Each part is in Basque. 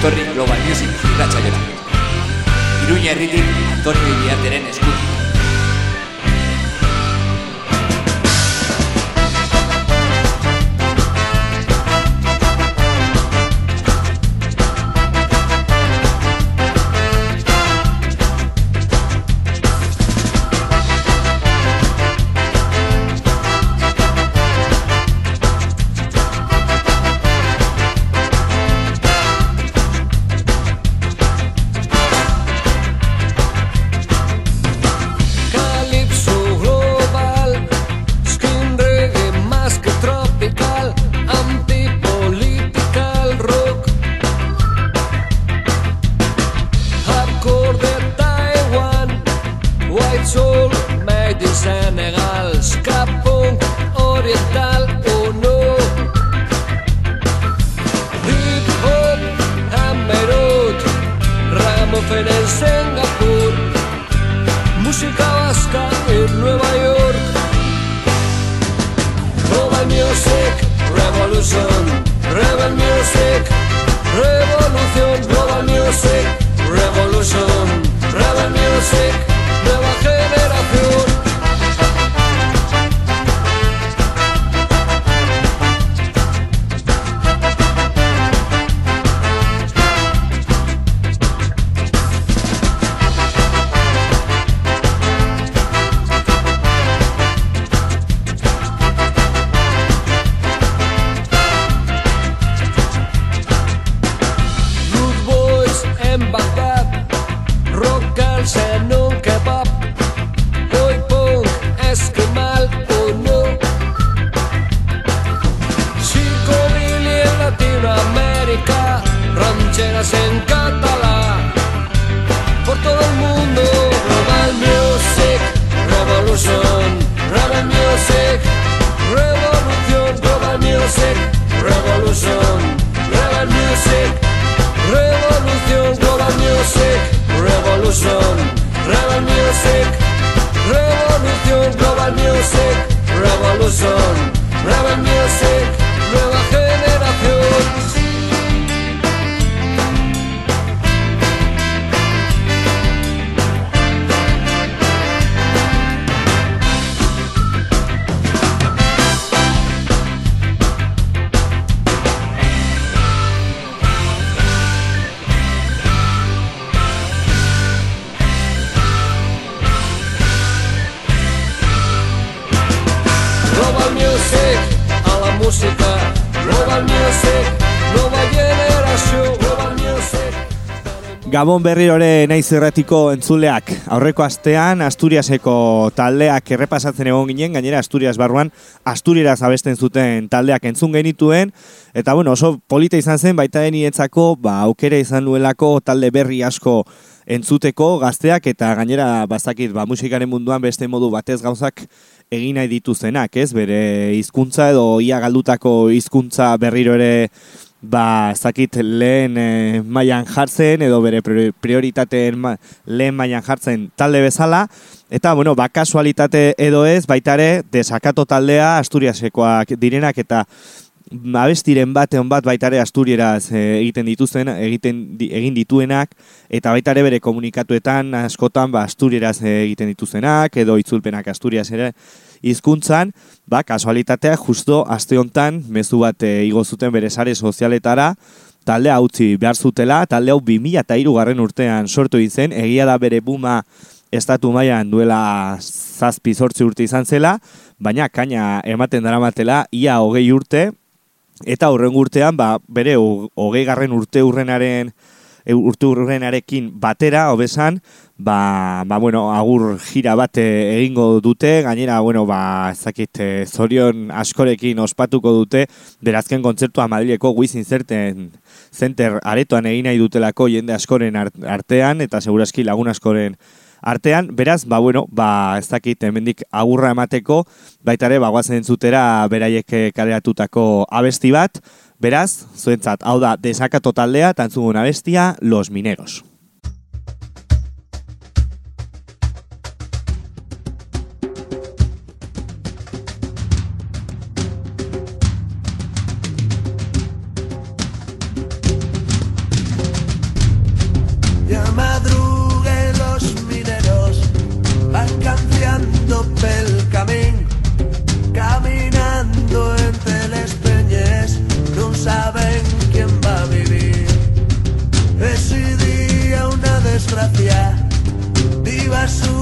etorri Global Music irratxaiora. Iruña herritik Antonio Iriateren eskutik. en català por todo el mundo. Global Music Revolution, Global Music. Revolution, Global Music Revolution, Global Music. Revolution, Global Music Revolution, Global Music. Revolution, Global Music Revolution, Global Music, Nueva Gabon berri ore naiz erratiko entzuleak. Aurreko astean Asturiaseko taldeak errepasatzen egon ginen, gainera Asturias barruan Asturiera abesten zuten taldeak entzun genituen. Eta bueno, oso polita izan zen, baita denietzako, ba, aukera izan nuelako talde berri asko entzuteko gazteak eta gainera bazakit ba, musikaren munduan beste modu batez gauzak egin nahi dituzenak, ez? Bere hizkuntza edo ia galdutako hizkuntza berriro ere ba, zakit lehen e, mailan jartzen edo bere prioritateen ma, lehen mailan jartzen talde bezala. Eta bueno, ba, kasualitate edo ez baitare desakato taldea Asturiasekoak direnak eta abestiren bate on bat baitare Asturieraz e, egiten dituzten egiten egin dituenak. Eta baitare bere komunikatuetan askotan ba Asturieraz egiten dituztenak edo itzulpenak Asturias ere hizkuntzan, ba, kasualitatea justo aste hontan mezu bat e, igo zuten bere sare sozialetara, talde utzi behar zutela, talde hau 2003 garren urtean sortu izen, egia da bere buma estatu mailan duela zazpi zortzi urte izan zela, baina kaina ematen daramatela ia hogei urte, eta horren urtean, ba, bere hogei garren urte urrenaren, urte urrenarekin batera, hobesan, ba, ba, bueno, agur jira bat eh, egingo dute, gainera, bueno, ba, ezakit, eh, zorion askorekin ospatuko dute, berazken kontzertua Madrileko Wizin Zerten Center aretoan egin nahi dutelako jende askoren artean, eta seguraski lagun askoren artean, beraz, ba, bueno, ba, ez dakit, hemendik agurra emateko, baitare, ba, guazen entzutera beraiek eh, kaleratutako abesti bat, beraz, zuentzat, hau da, desakato taldea, tantzugun abestia, Los Mineros. viva su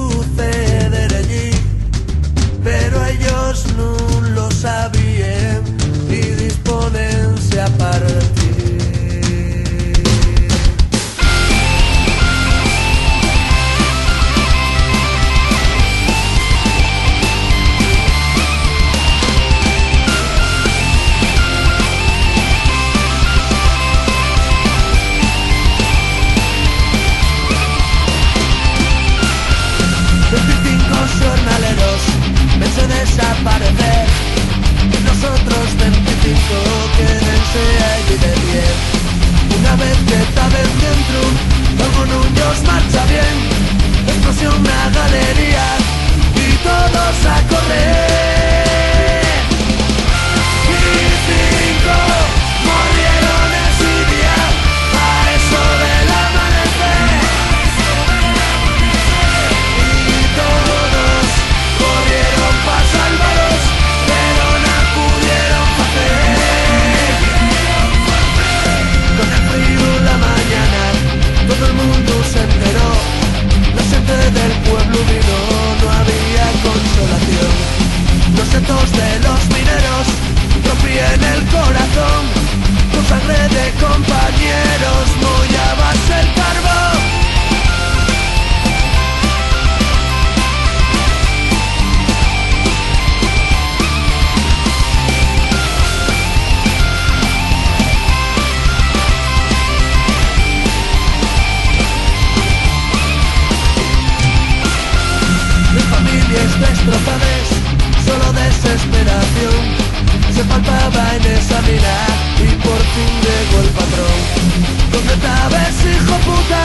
puta?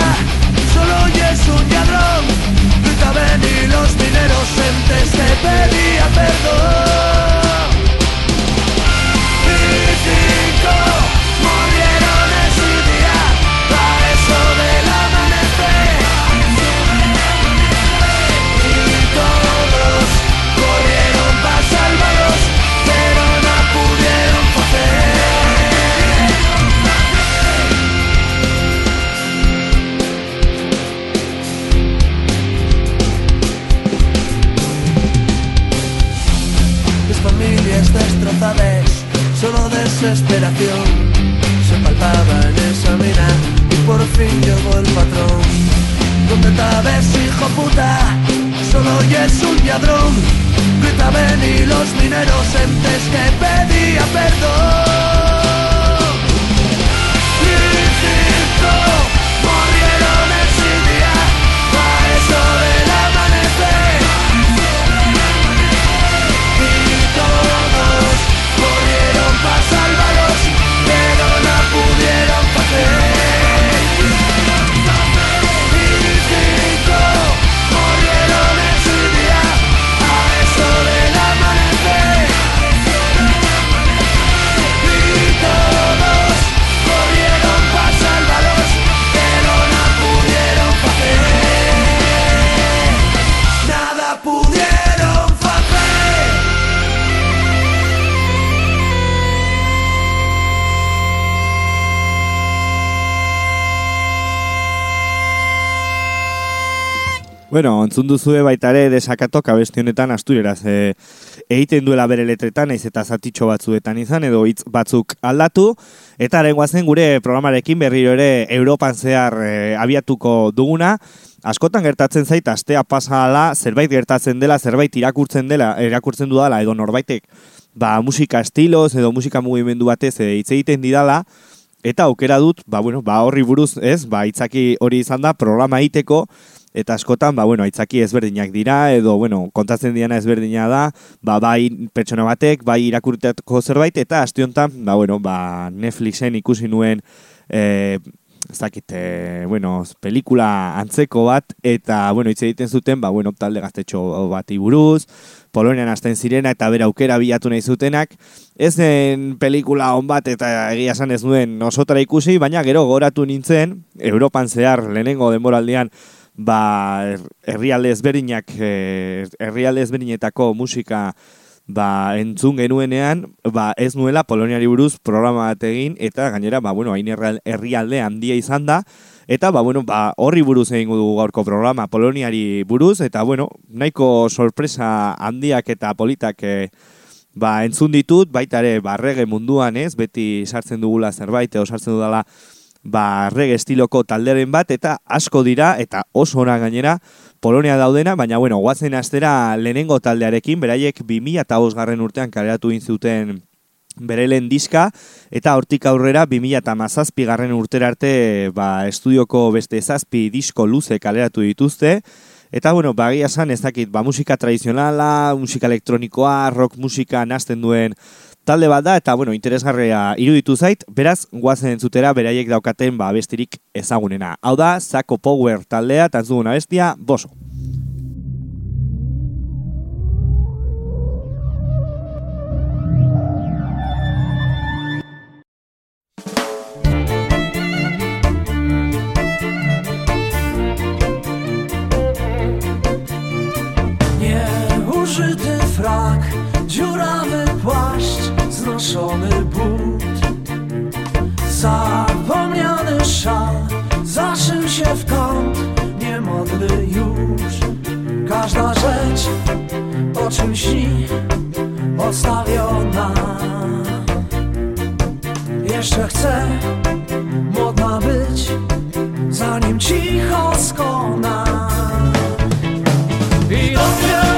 Solo hoy es un ladrón. Gritaban y los mineros entes te pedían perdón. Gritaban y los mineros entes que pedían perdón. Bueno, entzun duzue baita ere desakatok abesti honetan astureraz e, egiten duela bere letretan, naiz eta zatitxo batzuetan izan, edo hitz batzuk aldatu, eta zen gure programarekin berriro ere Europan zehar e, abiatuko duguna, askotan gertatzen zait, astea pasala, zerbait gertatzen dela, zerbait irakurtzen dela, irakurtzen dudala, edo norbaitek, ba, musika estiloz, edo musika mugimendu batez e, hitz egiten didala, eta aukera dut, ba, bueno, ba, horri buruz, ez, ba, itzaki hori izan da, programa egiteko, eta askotan, ba, bueno, aitzaki ezberdinak dira, edo, bueno, kontatzen diana ezberdina da, ba, bai pertsona batek, bai irakurteko zerbait, eta aste honetan, ba, bueno, ba, Netflixen ikusi nuen, e, ez dakit, e, bueno, pelikula antzeko bat, eta, bueno, hitz egiten zuten, ba, bueno, talde gaztetxo bati buruz, Polonian hasten zirena eta bera aukera bilatu nahi zutenak. Ez zen pelikula on bat eta egia esan ez nuen osotara ikusi, baina gero goratu nintzen, Europan zehar lehenengo denboraldian, ba, herrialde ezberdinak, eh, herrialde ezberdinetako musika ba, entzun genuenean, ba, ez nuela Poloniari buruz programa bat egin, eta gainera, ba, bueno, hain herrial- herrialde handia izan da, eta, ba, bueno, ba, horri buruz egingo dugu gaurko programa, Poloniari buruz, eta, bueno, nahiko sorpresa handiak eta politak eh, ba, entzun ditut, baita ere, ba, rege munduan ez, beti sartzen dugula zerbait, edo sartzen dudala, ba, rege estiloko talderen bat, eta asko dira, eta oso ona gainera, Polonia daudena, baina, bueno, guazen astera lehenengo taldearekin, beraiek 2000 eta garren urtean kaleratu inzuten berelen diska, eta hortik aurrera 2000 eta mazazpi garren urtera arte ba, estudioko beste zazpi disko luze kaleratu dituzte, Eta, bueno, bagia san, ez dakit, ba, musika tradizionala, musika elektronikoa, rock musika nazten duen talde bat da, eta, bueno, interesgarria iruditu zait, beraz, guazen zutera, beraiek daukaten, ba, bestirik ezagunena. Hau da, Zako Power taldea, tantzuguna bestia, boso. Znoszony but. Zapomniany szal zaszył się w kąt Niemodny już. Każda rzecz o czym śni Odstawiona. Jeszcze chcę modna być Zanim cicho skona. I dopiero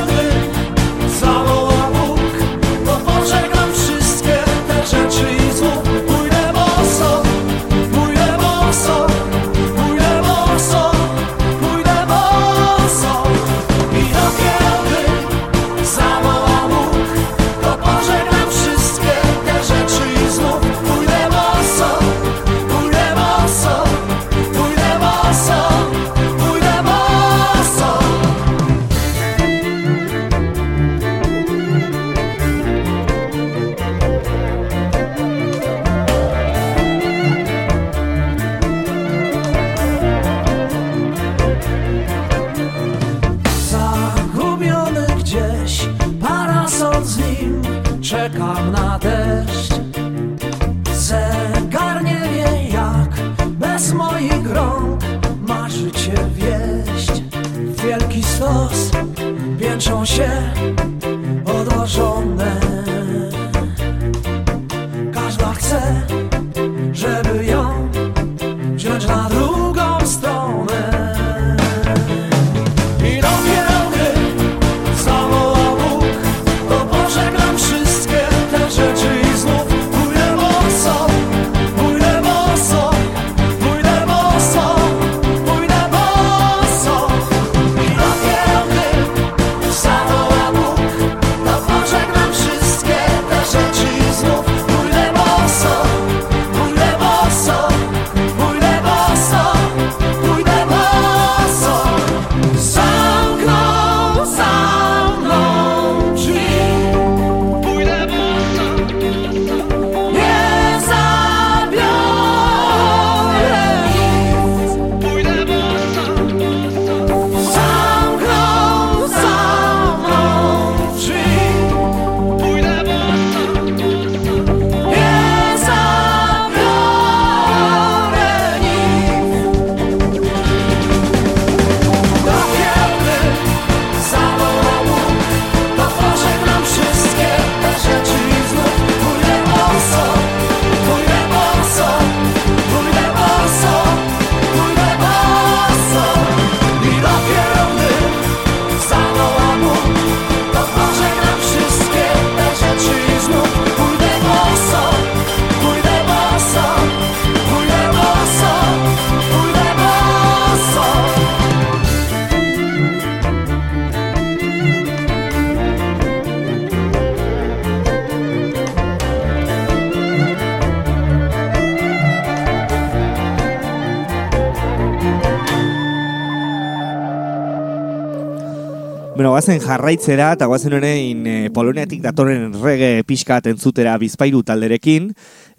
guazen jarraitzera eta guazen honein e, Poloniatik datorren rege pixka entzutera bizpairu talderekin.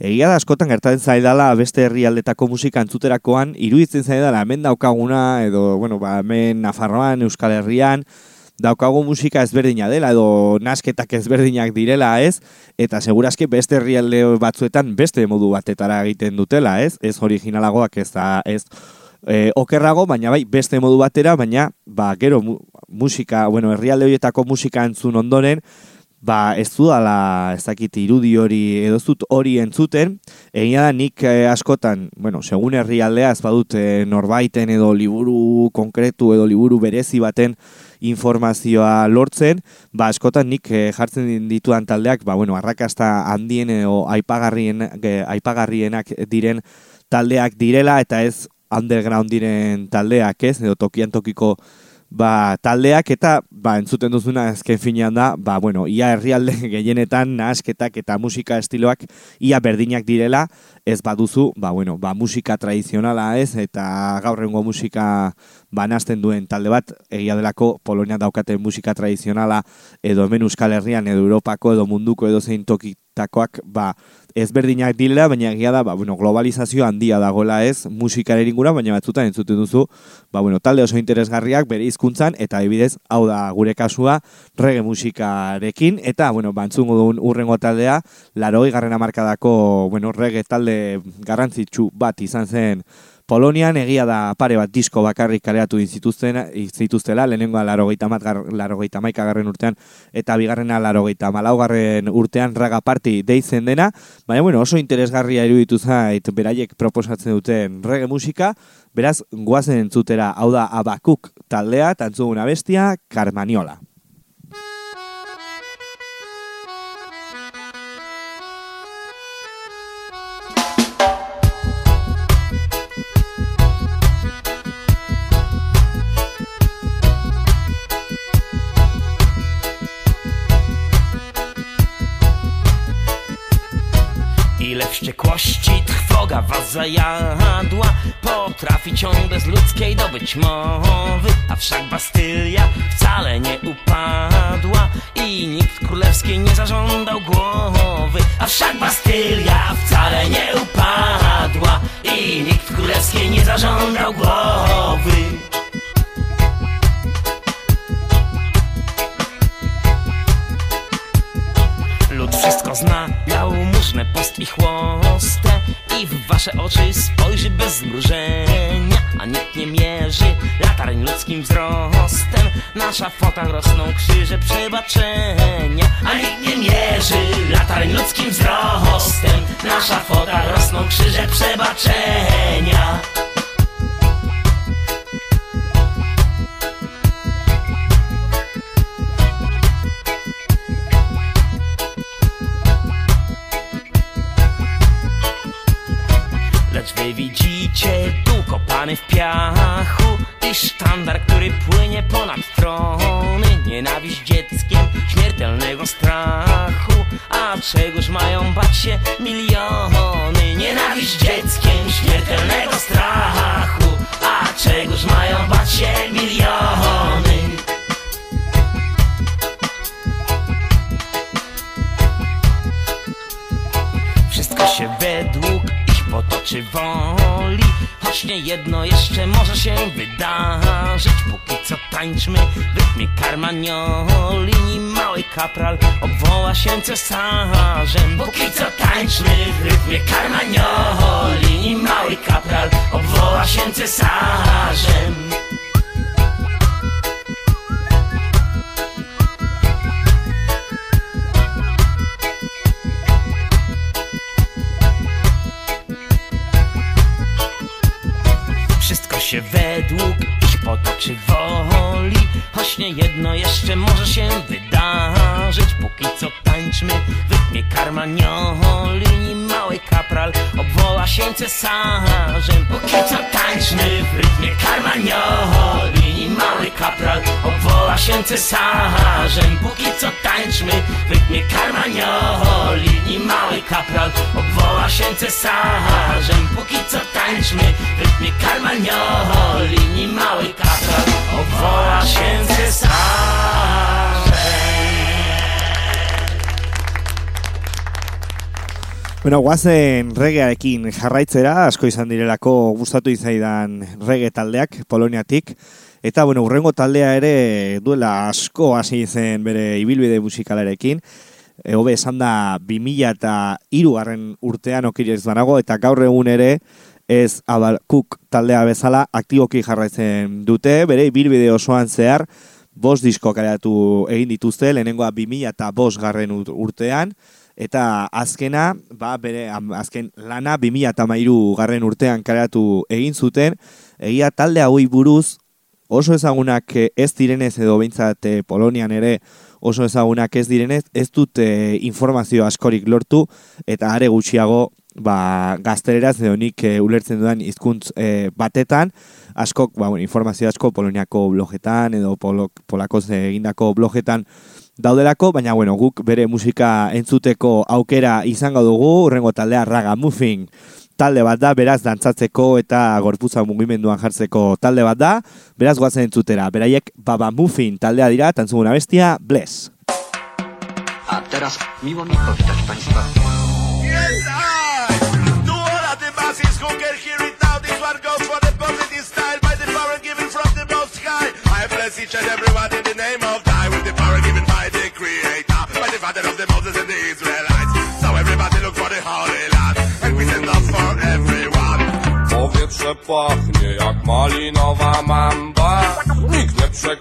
Egia da askotan gertatzen zaidala beste herrialdetako musika entzuterakoan, iruditzen zaidala hemen daukaguna edo, bueno, ba, hemen Nafarroan, Euskal Herrian, daukagu musika ezberdina dela edo nasketak ezberdinak direla, ez? Eta segurazki beste herrialde batzuetan beste modu batetara egiten dutela, ez? Ez originalagoak ez da, ez e, okerrago, baina bai beste modu batera, baina ba, gero musika, bueno, herrialde horietako musika entzun ondoren, ba ez du ez dakit irudi hori edo ez dut hori entzuten, egia da nik eh, askotan, bueno, segun herrialdea ez badut eh, norbaiten edo liburu konkretu edo liburu berezi baten informazioa lortzen, ba askotan nik eh, jartzen dituan taldeak, ba bueno, arrakasta handien edo aipagarrien, eh, aipagarrienak diren taldeak direla eta ez underground diren taldeak ez, edo tokian tokiko ba, taldeak eta ba, entzuten duzuna ezken finean da, ba, bueno, ia herrialde gehienetan nahasketak eta musika estiloak ia berdinak direla, ez baduzu, ba, bueno, ba, musika tradizionala ez, eta gaurrengo musika banazten duen talde bat, egia delako Polonia daukaten musika tradizionala edo hemen Euskal Herrian edo Europako edo munduko edo zein tokitakoak, ba, ezberdinak direla, baina egia da, ba, bueno, globalizazio handia dagoela ez, musikaren ingura, baina batzutan entzuten duzu, ba, bueno, talde oso interesgarriak bere hizkuntzan eta ebidez, hau da gure kasua, rege musikarekin, eta, bueno, bantzungo duen urrengo taldea, laroi garren amarkadako, bueno, rege talde garrantzitsu bat izan zen, Polonian egia da pare bat disko bakarrik kareatu zituzten zituztela, lehenengoa larogeita mat, larogeita maika garren urtean, eta bigarrena larogeita malaugarren urtean raga parti deitzen dena, baina bueno, oso interesgarria iruditu zait beraiek proposatzen duten rege musika, beraz, guazen entzutera, hau da abakuk taldea, tantzuguna bestia, Carmaniola. Zajadła Potrafi ciągle z ludzkiej dobyć mowy. A wszak Bastylia wcale nie upadła I nikt królewskiej nie zażądał głowy. A wszak Bastylia wcale nie upadła I nikt królewskiej nie zażądał głowy wszystko zna, jałmużnę, post i chłostę I w wasze oczy spojrzy bez zmrużenia A nikt nie mierzy latarń ludzkim wzrostem. Nasza fota rosną krzyże przebaczenia A nikt nie mierzy latarń ludzkim wzrostem. Nasza fota rosną krzyże przebaczenia w piachu I sztandar, który płynie ponad trony. Nienawiść dzieckiem śmiertelnego strachu. A czegoż mają bać się miliony? Nienawiść dzieckiem śmiertelnego strachu. A czegoż mają bać się miliony? Wszystko się według ich potoczy woli Choć nie jedno jeszcze może się wydarzyć. Póki co tańczmy w rytmie karmanioli. Nim mały kapral obwoła się cesarzem. Póki co tańczmy w rytmie karmanioli. Nim mały kapral obwoła się cesarzem się według ich potoczy woli Choć nie jedno jeszcze może się wydarzyć. Póki co tańczmy w rytmie karmanioli Nim mały kapral obwoła się cesarzem. Póki co tańczmy w rytmie karmanioli się cesarzem Póki co tańczmy w rytmie karmanioli Nim mały kapral obwoła się cesarzem Póki co tańczmy w rytmie karmanioli Nim mały kapral obwoła się cesarzem Bueno, guazen regearekin jarraitzera, asko izan direlako gustatu izaidan rege taldeak, Poloniatik. Eta, bueno, urrengo taldea ere duela asko hasi zen bere ibilbide musikalarekin. E, hobe esan da 2000 eta irugarren urtean okirez banago, eta gaur egun ere ez abalkuk taldea bezala aktiboki jarraitzen dute, bere ibilbide osoan zehar, bost disko kareatu egin dituzte, lehenengoa 2000 eta bost garren urtean, eta azkena, ba, bere, azken lana 2000 eta mairu garren urtean kareatu egin zuten, egia talde hauei buruz, oso ezagunak ez direnez edo behintzat eh, Polonian ere oso ezagunak ez direnez, ez dut eh, informazio askorik lortu, eta are gutxiago ba, gaztereraz edo nik e, ulertzen dudan hizkuntz e, batetan, asko, ba, bueno, informazio asko poloniako blogetan edo polok, polakoz egindako blogetan daudelako, baina bueno, guk bere musika entzuteko aukera izango dugu, urrengo taldea raga muffin talde bat da, beraz dantzatzeko eta gorputza mugimenduan jartzeko talde bat da, beraz guazen entzutera, beraiek baba muffin taldea dira, tantzuguna bestia, bless! A teraz miło mi powitać Państwa. Yes, who can hear it now. This one goes for the positive style by the power given from the most high. I bless each and everyone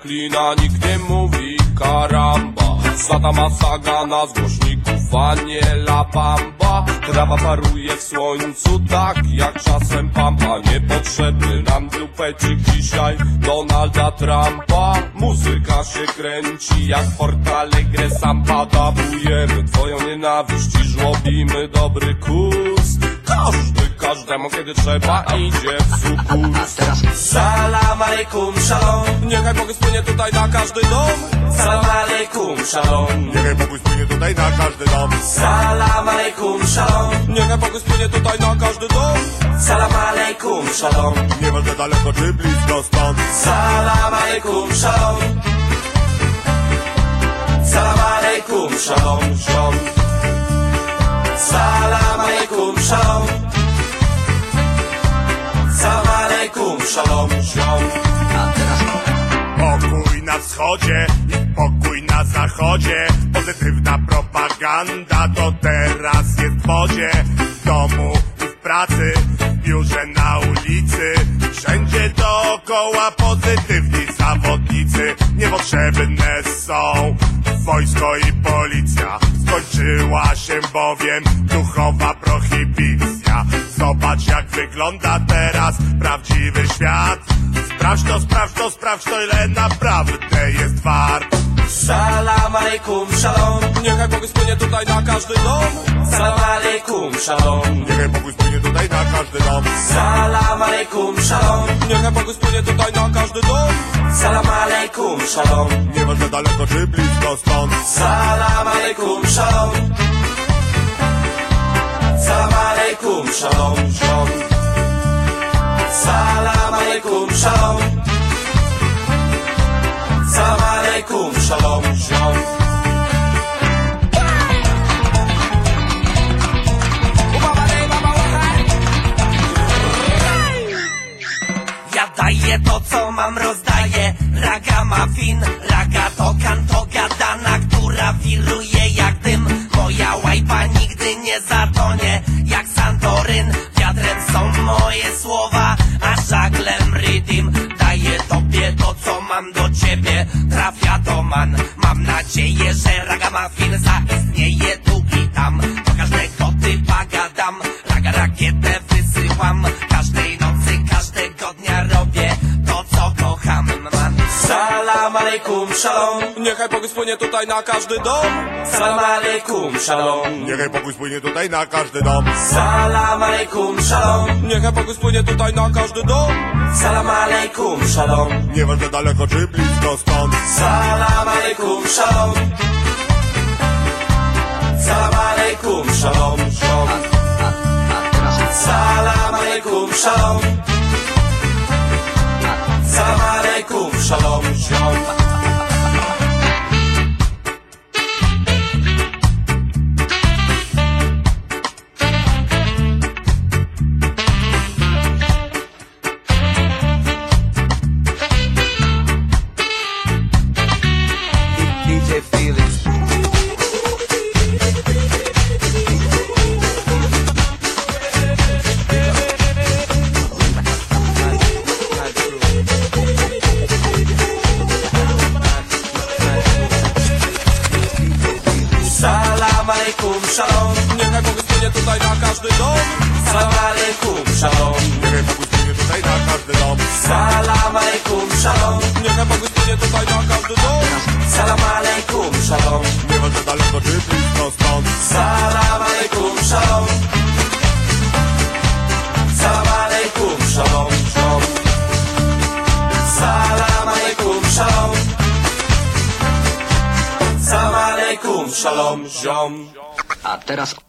Zeppelina nikt nie mówi karamba. Satama Sagana na głośników, a nie la bamba Trawa paruje w słońcu tak jak czasem pampa. Niepotrzebny nam dupecik dzisiaj Donalda Trumpa. Muzyka się kręci jak w portale grę sam Padabujemy. Twoją nienawiść i żłobimy dobry kurs każdy każdemu kiedy trzeba idzie w sukurs Salam alaikum shalom Niechaj Bóg spłynie tutaj na każdy dom. Salam alaikum shalom Niechaj Bóg spłynie tutaj na każdy dom. Salam alaikum shalom dom Niechaj spłynie tutaj na każdy dom. Salam alejkum, szalom. Nie będę daleko czy blisko stąd. Salam alejkum, szalom. Salam alejkum, szalom, szalom. Salam alejkum, szalom. Salam alejkum, szalom, szalom. A teraz na wschodzie i pokój na zachodzie. Pozytywna propaganda to teraz jest w W domu pracy, biurze na ulicy Wszędzie dookoła pozytywni zawodnicy. Niepotrzebne są wojsko i policja. Skończyła się bowiem duchowa prohibicja. Zobacz jak wygląda teraz prawdziwy świat. Sprawdź to, sprawdź to, sprawdź to ile naprawdę jest wart Salam alaikum shalom Niechaj Bóg spłynie tutaj na każdy dom. Salam alaikum shalom Niechaj pokój spłynie tutaj na każdy dom. Salam alaikum shalom Niechaj Bóg spłynie tutaj na każdy dom. Salam alaikum shalom Nieważne daleko czy blisko stąd. Salam alaikum shalom Salam alaikum shalom shalom Salam alaikum shalom Salam alaikum shalom shalom. Ja daję to co mam rozdaję. Ragamuffin, raga to kanto gadana Która wiruje jak dym. Moja łajpa nigdy nie zatonie Jak Santoryn. Wiatrem są moje słowa A żaglem Daję tobie to co mam do ciebie. Trafia to man Mam nadzieję, że ragamuffin zaistnieje tu i tam. Do każdego typa gadam. Raga rakietę wysyłam Salam alaikum shalom Niechaj Bóg spłynie tutaj na każdy dom Salam alaikum shalom Niechaj pokój spłynie tutaj na każdy dom Salam alaikum shalom Niechaj Bóg spłynie tutaj na każdy dom Salam alaikum shalom Nieważne daleko czy blisko stąd Salam alaikum shalom Salam alaikum shalom Salam alaikum shalom Samarekum, shalom, shalom.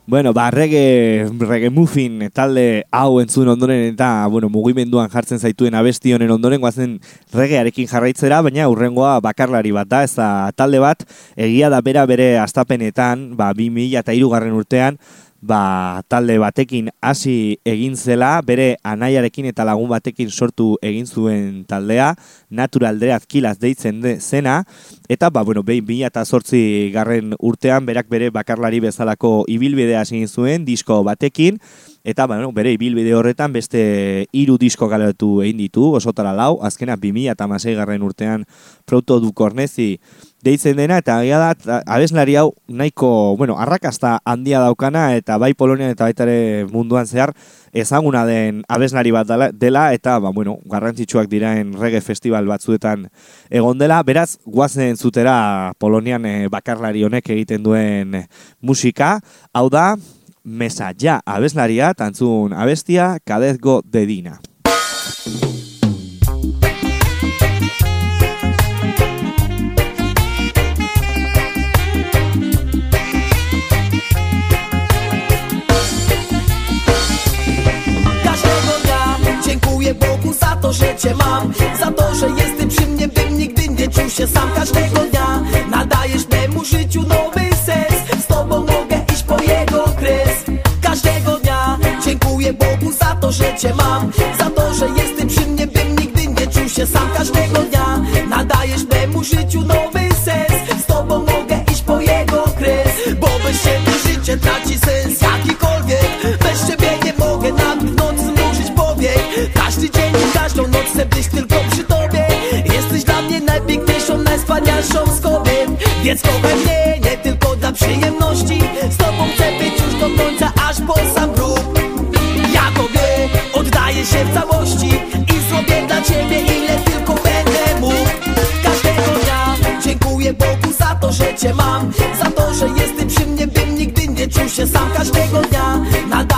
Bueno, ba, reggae, reggae muffin talde hau entzun ondoren eta, bueno, mugimenduan jartzen zaituen abesti honen ondoren guazen reggaearekin jarraitzera, baina urrengoa bakarlari bat da, ez da talde bat, egia da bera bere astapenetan, ba, 2000 eta irugarren urtean, ba, talde batekin hasi egin zela, bere anaiarekin eta lagun batekin sortu egin zuen taldea, Natural Dread Killaz deitzen de, zena, eta, ba, bueno, behin bila eta sortzi garren urtean, berak bere bakarlari bezalako ibilbidea egin zuen, disko batekin, Eta bueno, bere ibilbide horretan beste hiru disko galeratu egin ditu, osotara lau, azkena 2000 eta garren urtean Proto du Kornezi deitzen dena, eta agia da, abeslari hau nahiko, bueno, arrakasta handia daukana, eta bai Polonian eta baitare munduan zehar, ezaguna den abeslari bat dela, eta, ba, bueno, garrantzitsuak diraen reggae festival batzuetan egon dela, beraz, guazen zutera Polonian eh, bakarlari honek egiten duen musika, hau da, Mesa ja abeslaria, tantzun abestia, kadezgo dedina. Cię mam. Za to, że jesteś przy mnie, bym nigdy nie czuł się sam. Każdego dnia nadajesz memu życiu nowy sens. Z Tobą mogę iść po jego kres. Każdego dnia dziękuję Bogu za to, że Cię mam. Za to, że jesteś przy mnie, bym nigdy nie czuł się sam. Każdego dnia nadajesz memu życiu nowy najpiękniejszą, najwspanialszą z kobiet Więc mnie nie tylko dla przyjemności. Z Tobą chcę być już do końca, aż po sam grób. Ja Tobie oddaję się w całości I zrobię dla Ciebie ile tylko będę mógł. Każdego dnia dziękuję Bogu za to, że Cię mam Za to, że jesteś przy mnie, bym nigdy nie czuł się sam. Każdego dnia nadajesz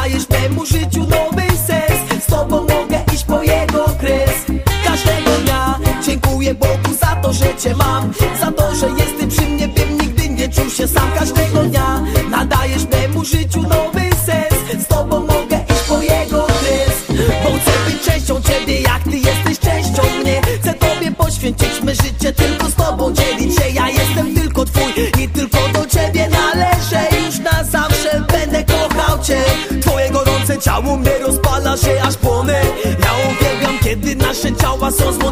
memu życiu nowy sens. Z Tobą mogę iść po jego kres Bo chcę być częścią Ciebie, jak Ty jesteś częścią mnie. Chcę Tobie poświęcić me życie, tylko z Tobą dzielić się. Ja jestem tylko Twój i tylko do Ciebie należę. Już na zawsze będę kochał Cię. Twoje gorące ciało mnie rozpala się aż płonę. Ja uwielbiam, kiedy nasze ciała są złączone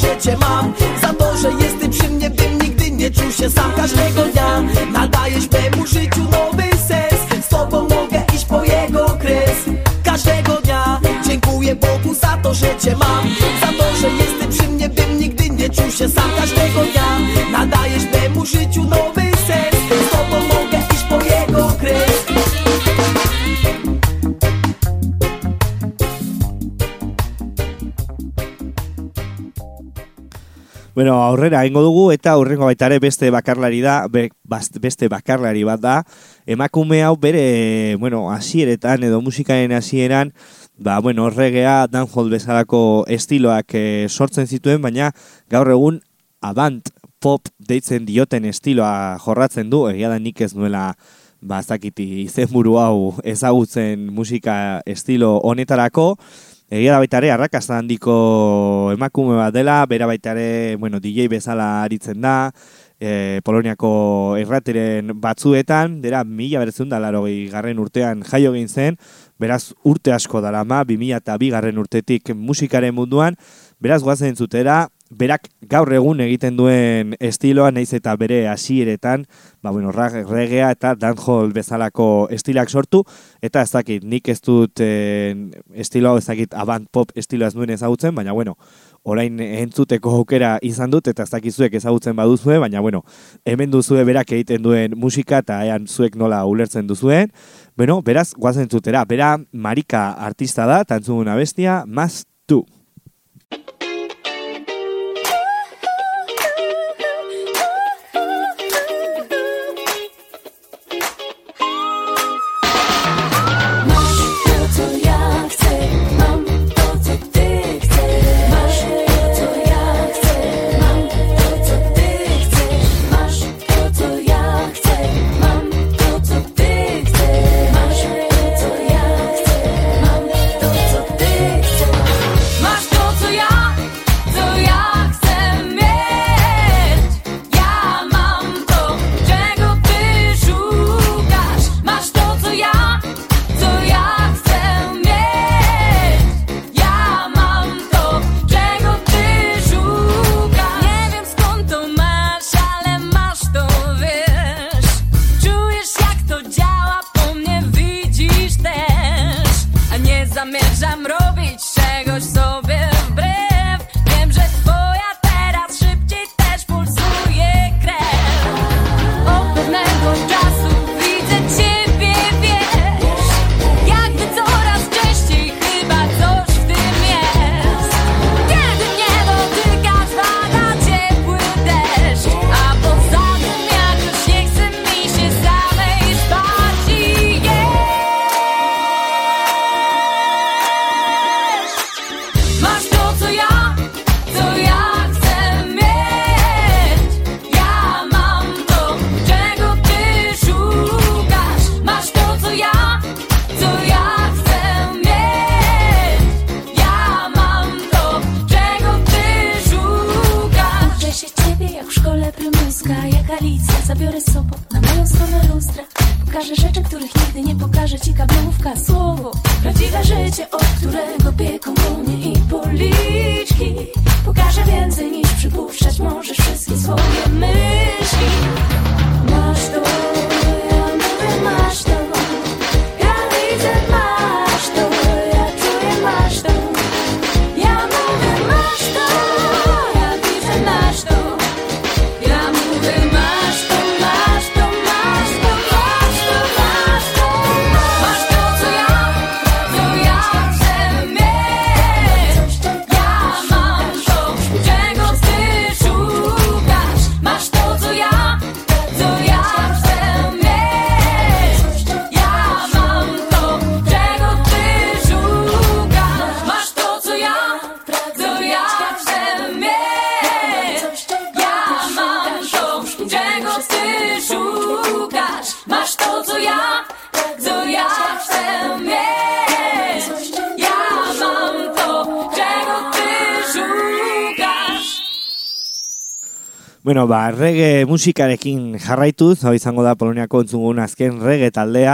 że cię mam. Za to, że jesteś przy mnie, bym nigdy nie czuł się sam. Każdego dnia nadajesz Bueno, aurrera egingo dugu eta aurrengo baita ere beste bakarlari da, be, bast- beste bakarlari bat da. Emakume hau bere, bueno, hasieretan edo musikaren hasieran, ba, bueno, regea, dancehall bezalako estiloak eh, sortzen zituen, baina gaur egun avant pop deitzen dioten estiloa jorratzen du, egia da nik ez nuela ba, ez dakit izenburu hau ezagutzen musika estilo honetarako, Egia da baita ere, arrakasta handiko emakume bat dela, bera baita ere, bueno, DJ bezala aritzen da, e, Poloniako errateren batzuetan, dera mila beretzun da laro garren urtean jaio egin zen, beraz urte asko dara ma, bi mila eta bi garren urtetik musikaren munduan, beraz guazen zutera, berak gaur egun egiten duen estiloa naiz eta bere hasieretan, ba bueno, regea eta dancehall bezalako estilak sortu eta ez dakit, nik ez dut eh, estilo hau ez dakit avant pop estiloa ez duen ezagutzen, baina bueno, orain entzuteko aukera izan dut eta ez dakit zuek ezagutzen baduzue, baina bueno, hemen duzue berak egiten duen musika eta ean zuek nola ulertzen duzuen. Bueno, beraz, guazen zutera, bera marika artista da, tantzuguna bestia, mas tu. Szkole prymuska, jak Alicja. Zabiorę sobą na moją stronę lustra. Pokażę rzeczy, których nigdy nie pokaże ci kablówka. Słowo, prawdziwe życie, od którego pieką mnie i policzki. Pokażę więcej niż przypuszczać możesz wszystkie swoje myśli. Bueno, ba, reggae musikarekin jarraituz, hau izango da Poloniako entzungun azken reggae taldea,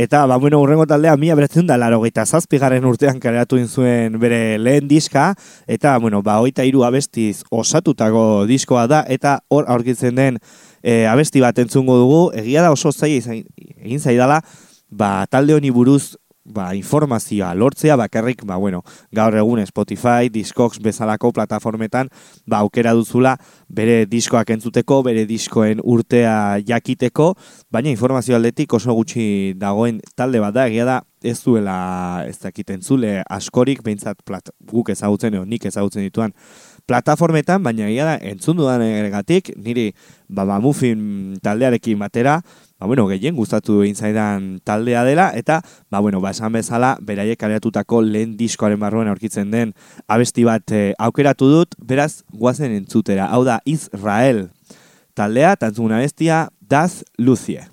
eta, ba, bueno, urrengo taldea mila beretzen da laro gaita zazpigarren urtean kaleratu zuen bere lehen diska, eta, bueno, ba, oita hiru abestiz osatutako diskoa da, eta hor aurkitzen den e, abesti bat entzungo dugu, egia da oso izan- egin zaidala, ba, talde honi buruz ba, informazioa lortzea bakarrik, ba, bueno, gaur egun Spotify, Discogs bezalako plataformetan, ba, aukera duzula bere diskoak entzuteko, bere diskoen urtea jakiteko, baina informazio aldetik oso gutxi dagoen talde bat da, egia da, ez duela ez dakiten zule askorik, behintzat plat, guk ezagutzen, edo nik ezagutzen dituan plataformetan, baina egia da, entzun dudan egatik, niri ba, Mamufin taldearekin batera, ba, bueno, gehien gustatu egin zaidan taldea dela, eta, ba, bueno, ba, esan bezala, beraiek kaleatutako lehen diskoaren barruan aurkitzen den abesti bat eh, aukeratu dut, beraz, guazen entzutera. Hau da, Israel taldea, tantzun abestia, Daz Lucie.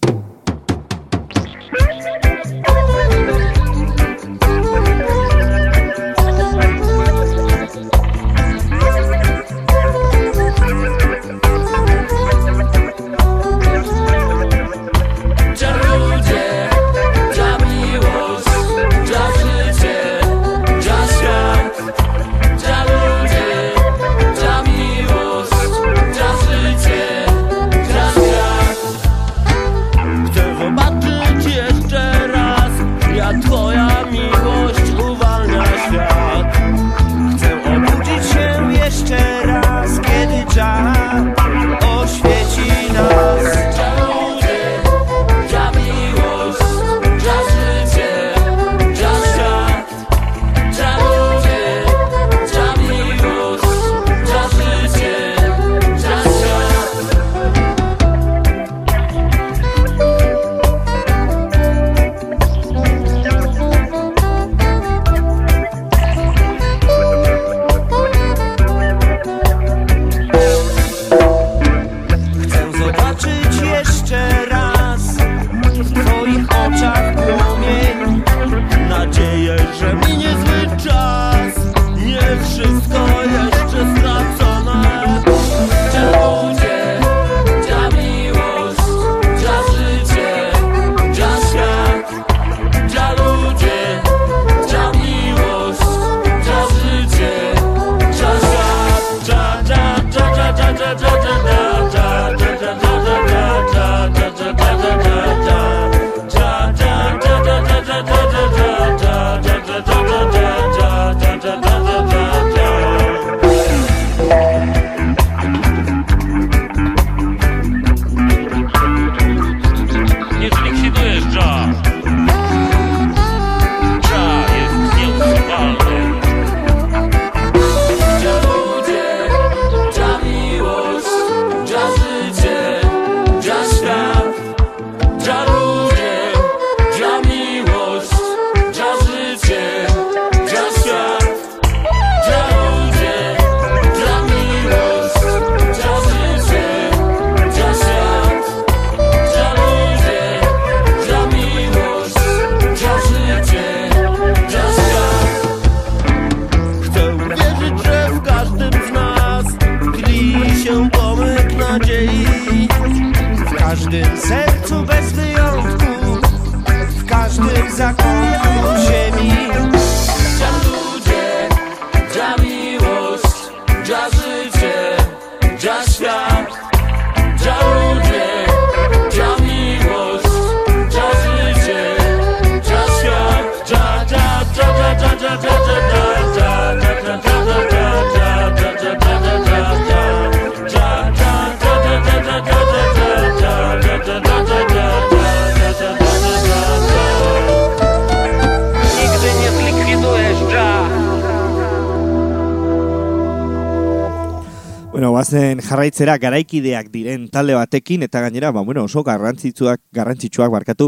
Guazen jarraitzera garaikideak diren talde batekin eta gainera, ba, bueno, oso garrantzitsuak, garrantzitsuak barkatu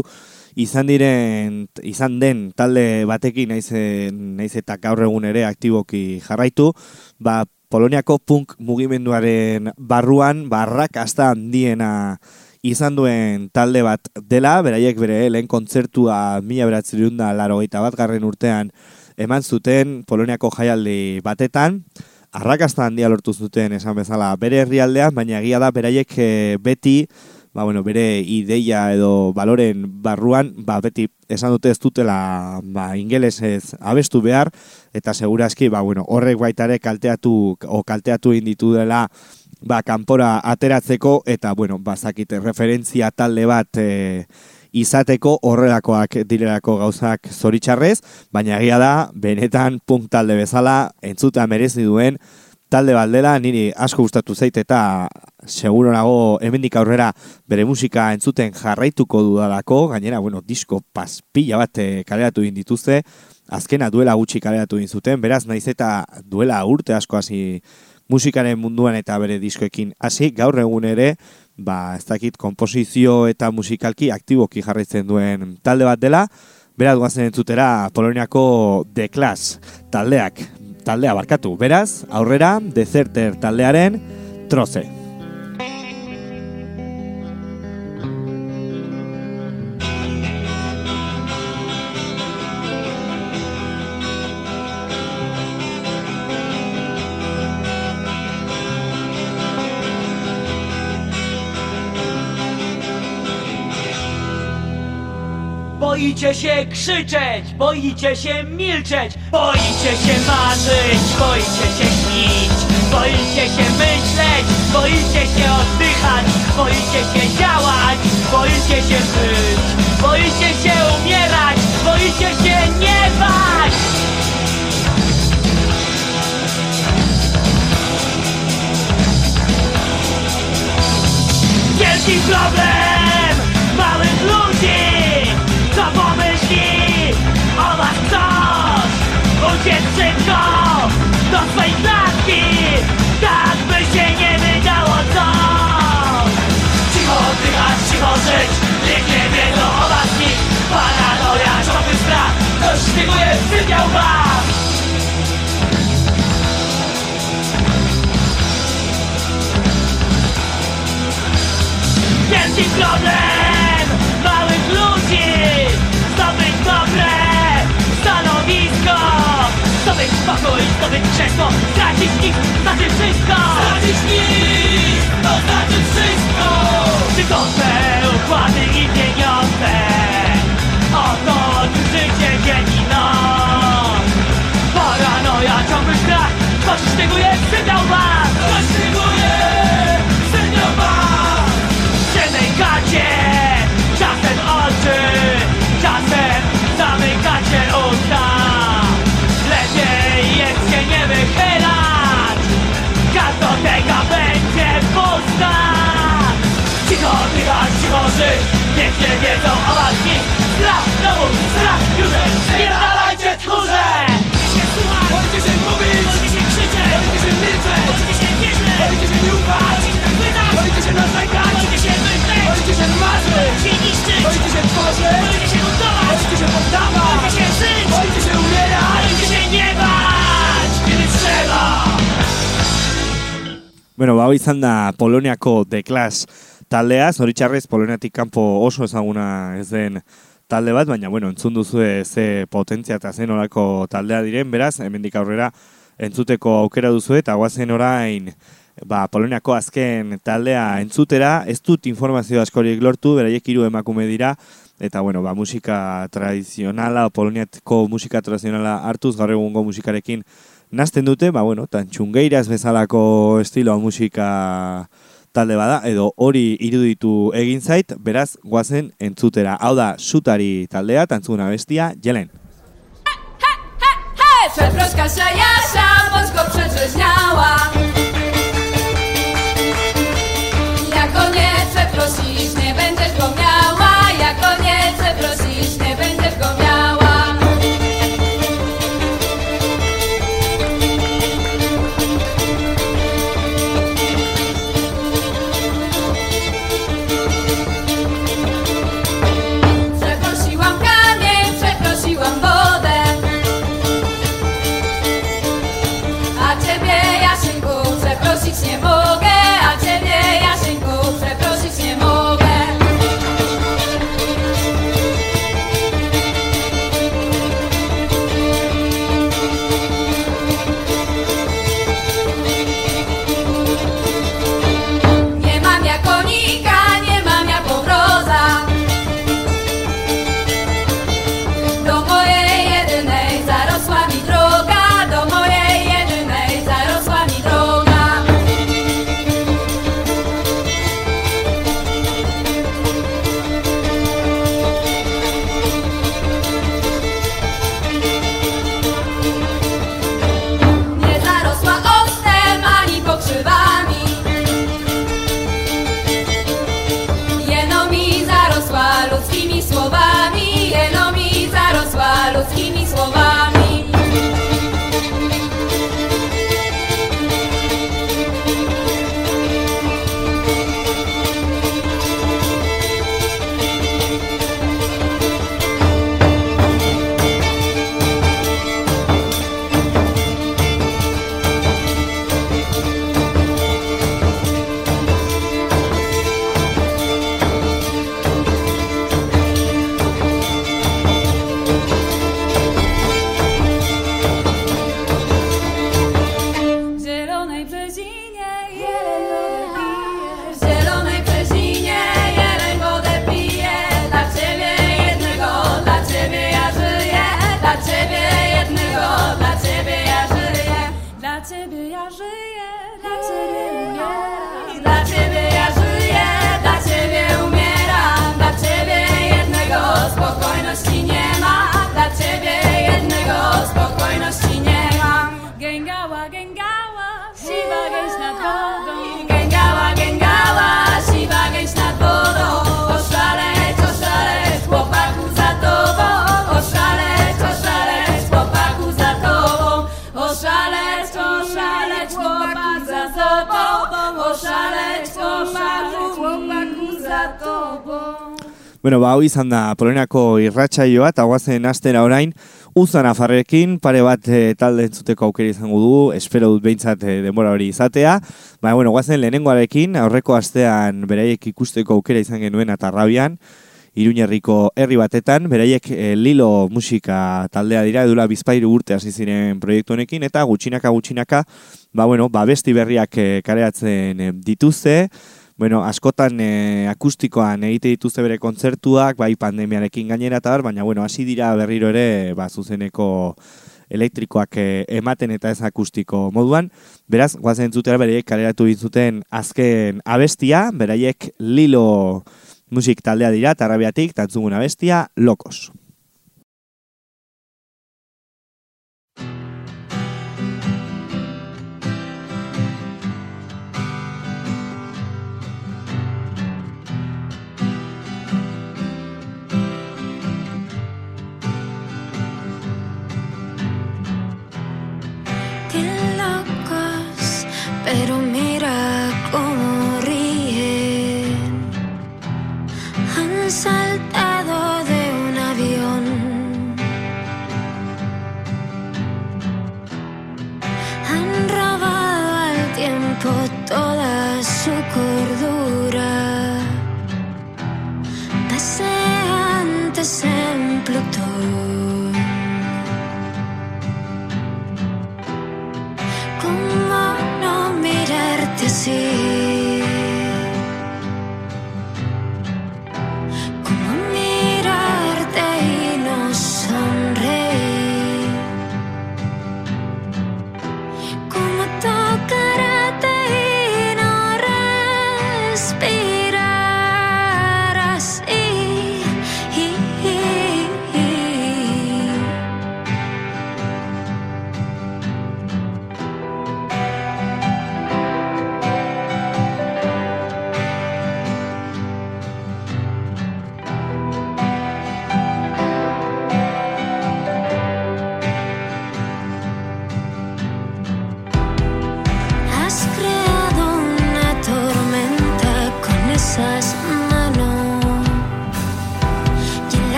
izan diren izan den talde batekin naiz naiz eta gaur egun ere aktiboki jarraitu, ba Poloniako punk mugimenduaren barruan barrak hasta handiena izan duen talde bat dela, beraiek bere lehen kontzertua mila beratzerun da laro bat garren urtean eman zuten Poloniako jaialdi batetan, arrakasta handia lortu zuten esan bezala bere herrialdean, baina egia da beraiek eh, beti ba, bueno, bere ideia edo baloren barruan, ba, beti esan dute ez dutela ba, ingelesez abestu behar, eta segurazki ba, bueno, horrek baita ere kalteatu, o kalteatu inditu dela ba, kanpora ateratzeko, eta bueno, bazakite referentzia talde bat e, izateko horrelakoak direlako gauzak zoritxarrez, baina egia da, benetan punk talde bezala entzuta merezi duen talde baldela niri asko gustatu zait eta seguro nago hemendik aurrera bere musika entzuten jarraituko dudalako, gainera, bueno, disko paspilla bat eh, kaleratu egin dituzte, azkena duela gutxi kaleratu egin zuten, beraz naiz eta duela urte asko hasi musikaren munduan eta bere diskoekin hasi. Gaur egun ere, ba, ez dakit komposizio eta musikalki aktiboki jarraitzen duen talde bat dela, beraz guazen entzutera Poloniako The Clash taldeak, taldea barkatu. Beraz, aurrera, Deserter taldearen troze. Boicie się krzyczeć, boicie się milczeć, boicie się marzyć, boicie się śnić, boicie się myśleć, boicie się oddychać, boicie się działać, boicie się żyć, boicie się umierać, boicie się nie bać. Wielki problem małych ludzi Co pomyśli o was ktoś? Uciec szybko do swej klatki Tak by się nie wydało coś. Cicho oddychać, cicho żyć Niech nie wiedzą o was nikt Paranoja, ciągły strach Ktoś szpieguje, sypiał was. Wielki problem dobre stanowisko. Zdobyć spokój, zdobyć krzesło. Stracić ich, znaczy wszystko. Stracić ich, to znaczy wszystko. Wygodne układy i pieniądze. Oto życie dzień żyć, niech nie wiedzą o was nic. Strach, znowu strach, już spierdalajcie tchórze! Boicie się mówić, boicie się krzyczeć, boicie się milczeć, boicie się wierzyć, boicie się nie ufać, boicie się narzekać, boicie się myśleć, boicie się marzyć, boicie się niszczyć, boicie się tworzyć, boicie się budować, boicie się poddawać, boicie się żyć, boicie się umierać, boicie się nie bać, kiedy trzeba. Bueno, ba, hau izan da Poloniako The Clash taldea, zoritxarrez Poloniatik kanpo oso ezaguna ez den talde bat, baina bueno, entzun duzu ze potentzia eta zen orako taldea diren, beraz, hemendik aurrera entzuteko aukera duzu eta guazen orain ba, Poloniako azken taldea entzutera, ez dut informazio askorik lortu, beraiek hiru emakume dira, eta bueno, ba, musika tradizionala, Poloniatko musika tradizionala hartuz, gaur egungo musikarekin nazten dute, ba, bueno, tan txungeiraz bezalako estiloa musika talde bada, edo hori iruditu egin zait, beraz, guazen entzutera. Hau da, sutari taldea, tantzuna bestia, jelen. Hej! Przeproska Jasza Polsko przetrzeźniała see Bueno, ba, hau izan da Poloniako irratsaioa eta guazen astera orain, Uzan afarrekin, pare bat e, talde entzuteko aukera izango du, espero dut behintzat e, denbora hori izatea. Baina, bueno, guazen lehenengoarekin, aurreko astean beraiek ikusteko aukera izan genuen atarrabian, Iruñerriko herri batetan, beraiek e, Lilo musika taldea dira, edula bizpairu urte hasi ziren proiektu honekin, eta gutxinaka gutxinaka, ba, bueno, ba, besti berriak e, kareatzen dituzte, Bueno, askotan e, akustikoan egite dituzte bere kontzertuak, bai pandemiarekin gainera eta bar, baina bueno, hasi dira berriro ere ba, zuzeneko elektrikoak e, ematen eta ez akustiko moduan. Beraz, guazen zutera beraiek kaleratu bizuten azken abestia, beraiek Lilo musik taldea dira, tarrabiatik, tantzugun abestia, Lokos.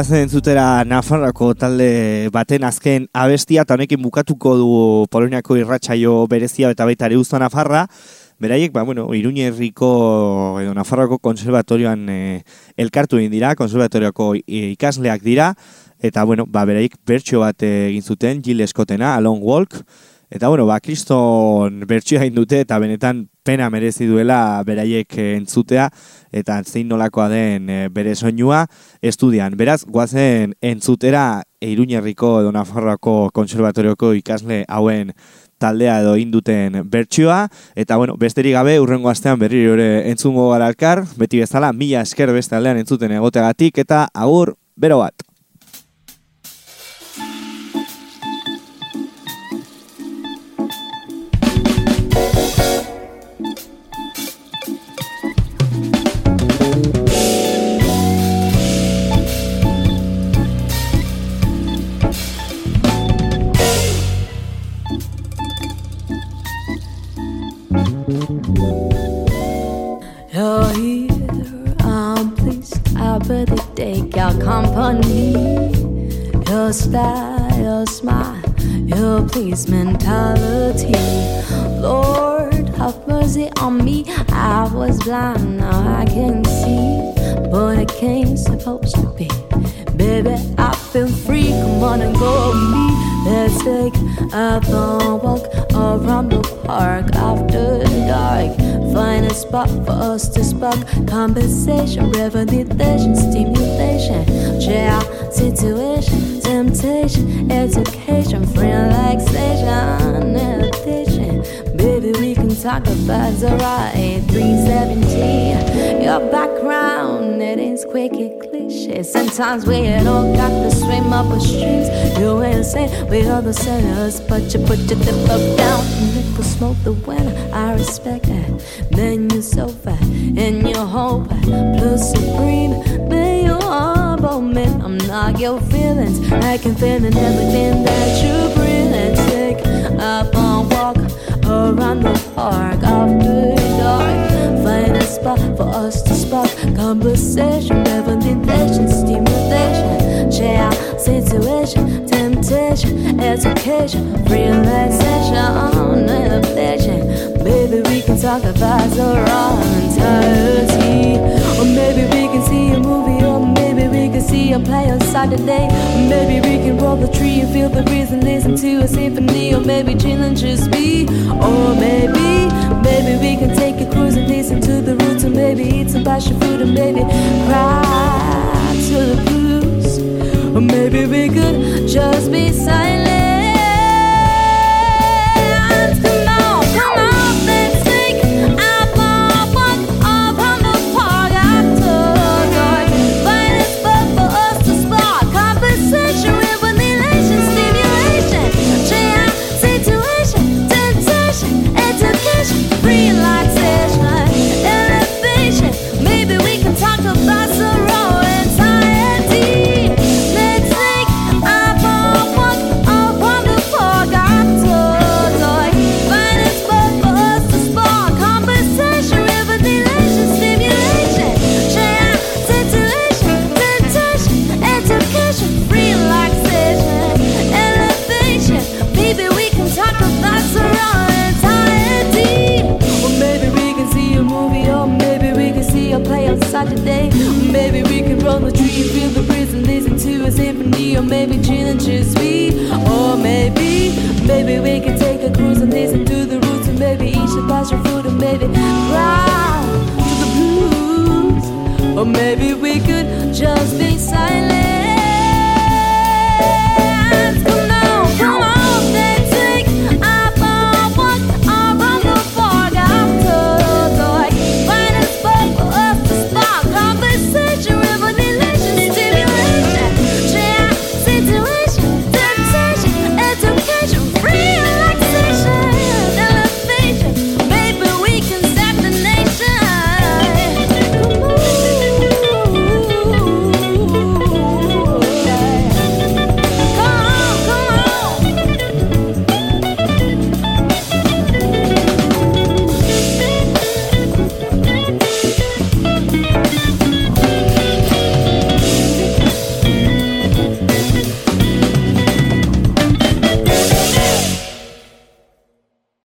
Guazen entzutera Nafarroko talde baten azken abestia, eta honekin bukatuko du Poloniako irratsaio berezia eta baita ere uzta Nafarra. Beraiek, ba, bueno, Iruñerriko edo Nafarroko konservatorioan eh, elkartu egin dira, konservatorioko eh, ikasleak dira, eta bueno, ba, beraik bertxio bat egin zuten, Jill Scottena, Alone Walk, eta bueno, ba, kriston bertxioa egin dute, eta benetan pena merezi duela beraiek eh, entzutea, eta zein nolakoa den eh, bere soinua estudian. Beraz, guazen entzutera Iruñerriko edo Nafarroako konservatorioko ikasle hauen taldea edo induten bertsioa, eta bueno, besterik gabe urrengo astean berriro ere entzungo gara elkar, beti bezala, mila esker beste aldean entzuten egoteagatik, eta agur, bero bat. Better take your company. Your style, your smile, your please mentality. Lord, have mercy on me. I was blind, now I can see. But I can't supposed to be. Baby, I feel free. Come on and go with me. Let's take a long walk around the park after dark. Find a spot for us to spark conversation, revelation, stimulation, share situation, temptation, education, relaxation, meditation. Baby, we can talk about the right 317. Your background, it is quick and cliche. Sometimes we don't got to swim up the streams. You ain't saying we are the sinners, but you put your dip up down. And Nickel smoke the winner, I respect that. Then you so fat, and you hope plus supreme. Then you humble me. I'm not your feelings. I can feel in everything that you bring. Let's take a long walk around the park after dark. Find a spot for us to spark conversation, revelation, stimulation, share situation, temptation, education, relaxation, innovation. Baby, we can talk about the wrong entirety, or maybe we can see a play on Saturday. Maybe we can roll the tree and feel the breeze and listen to a symphony, or maybe chill and just be, or maybe, maybe we can take a cruise and listen to the roots, and maybe eat some passion fruit, and maybe cry to the blues, or maybe we could just be silent.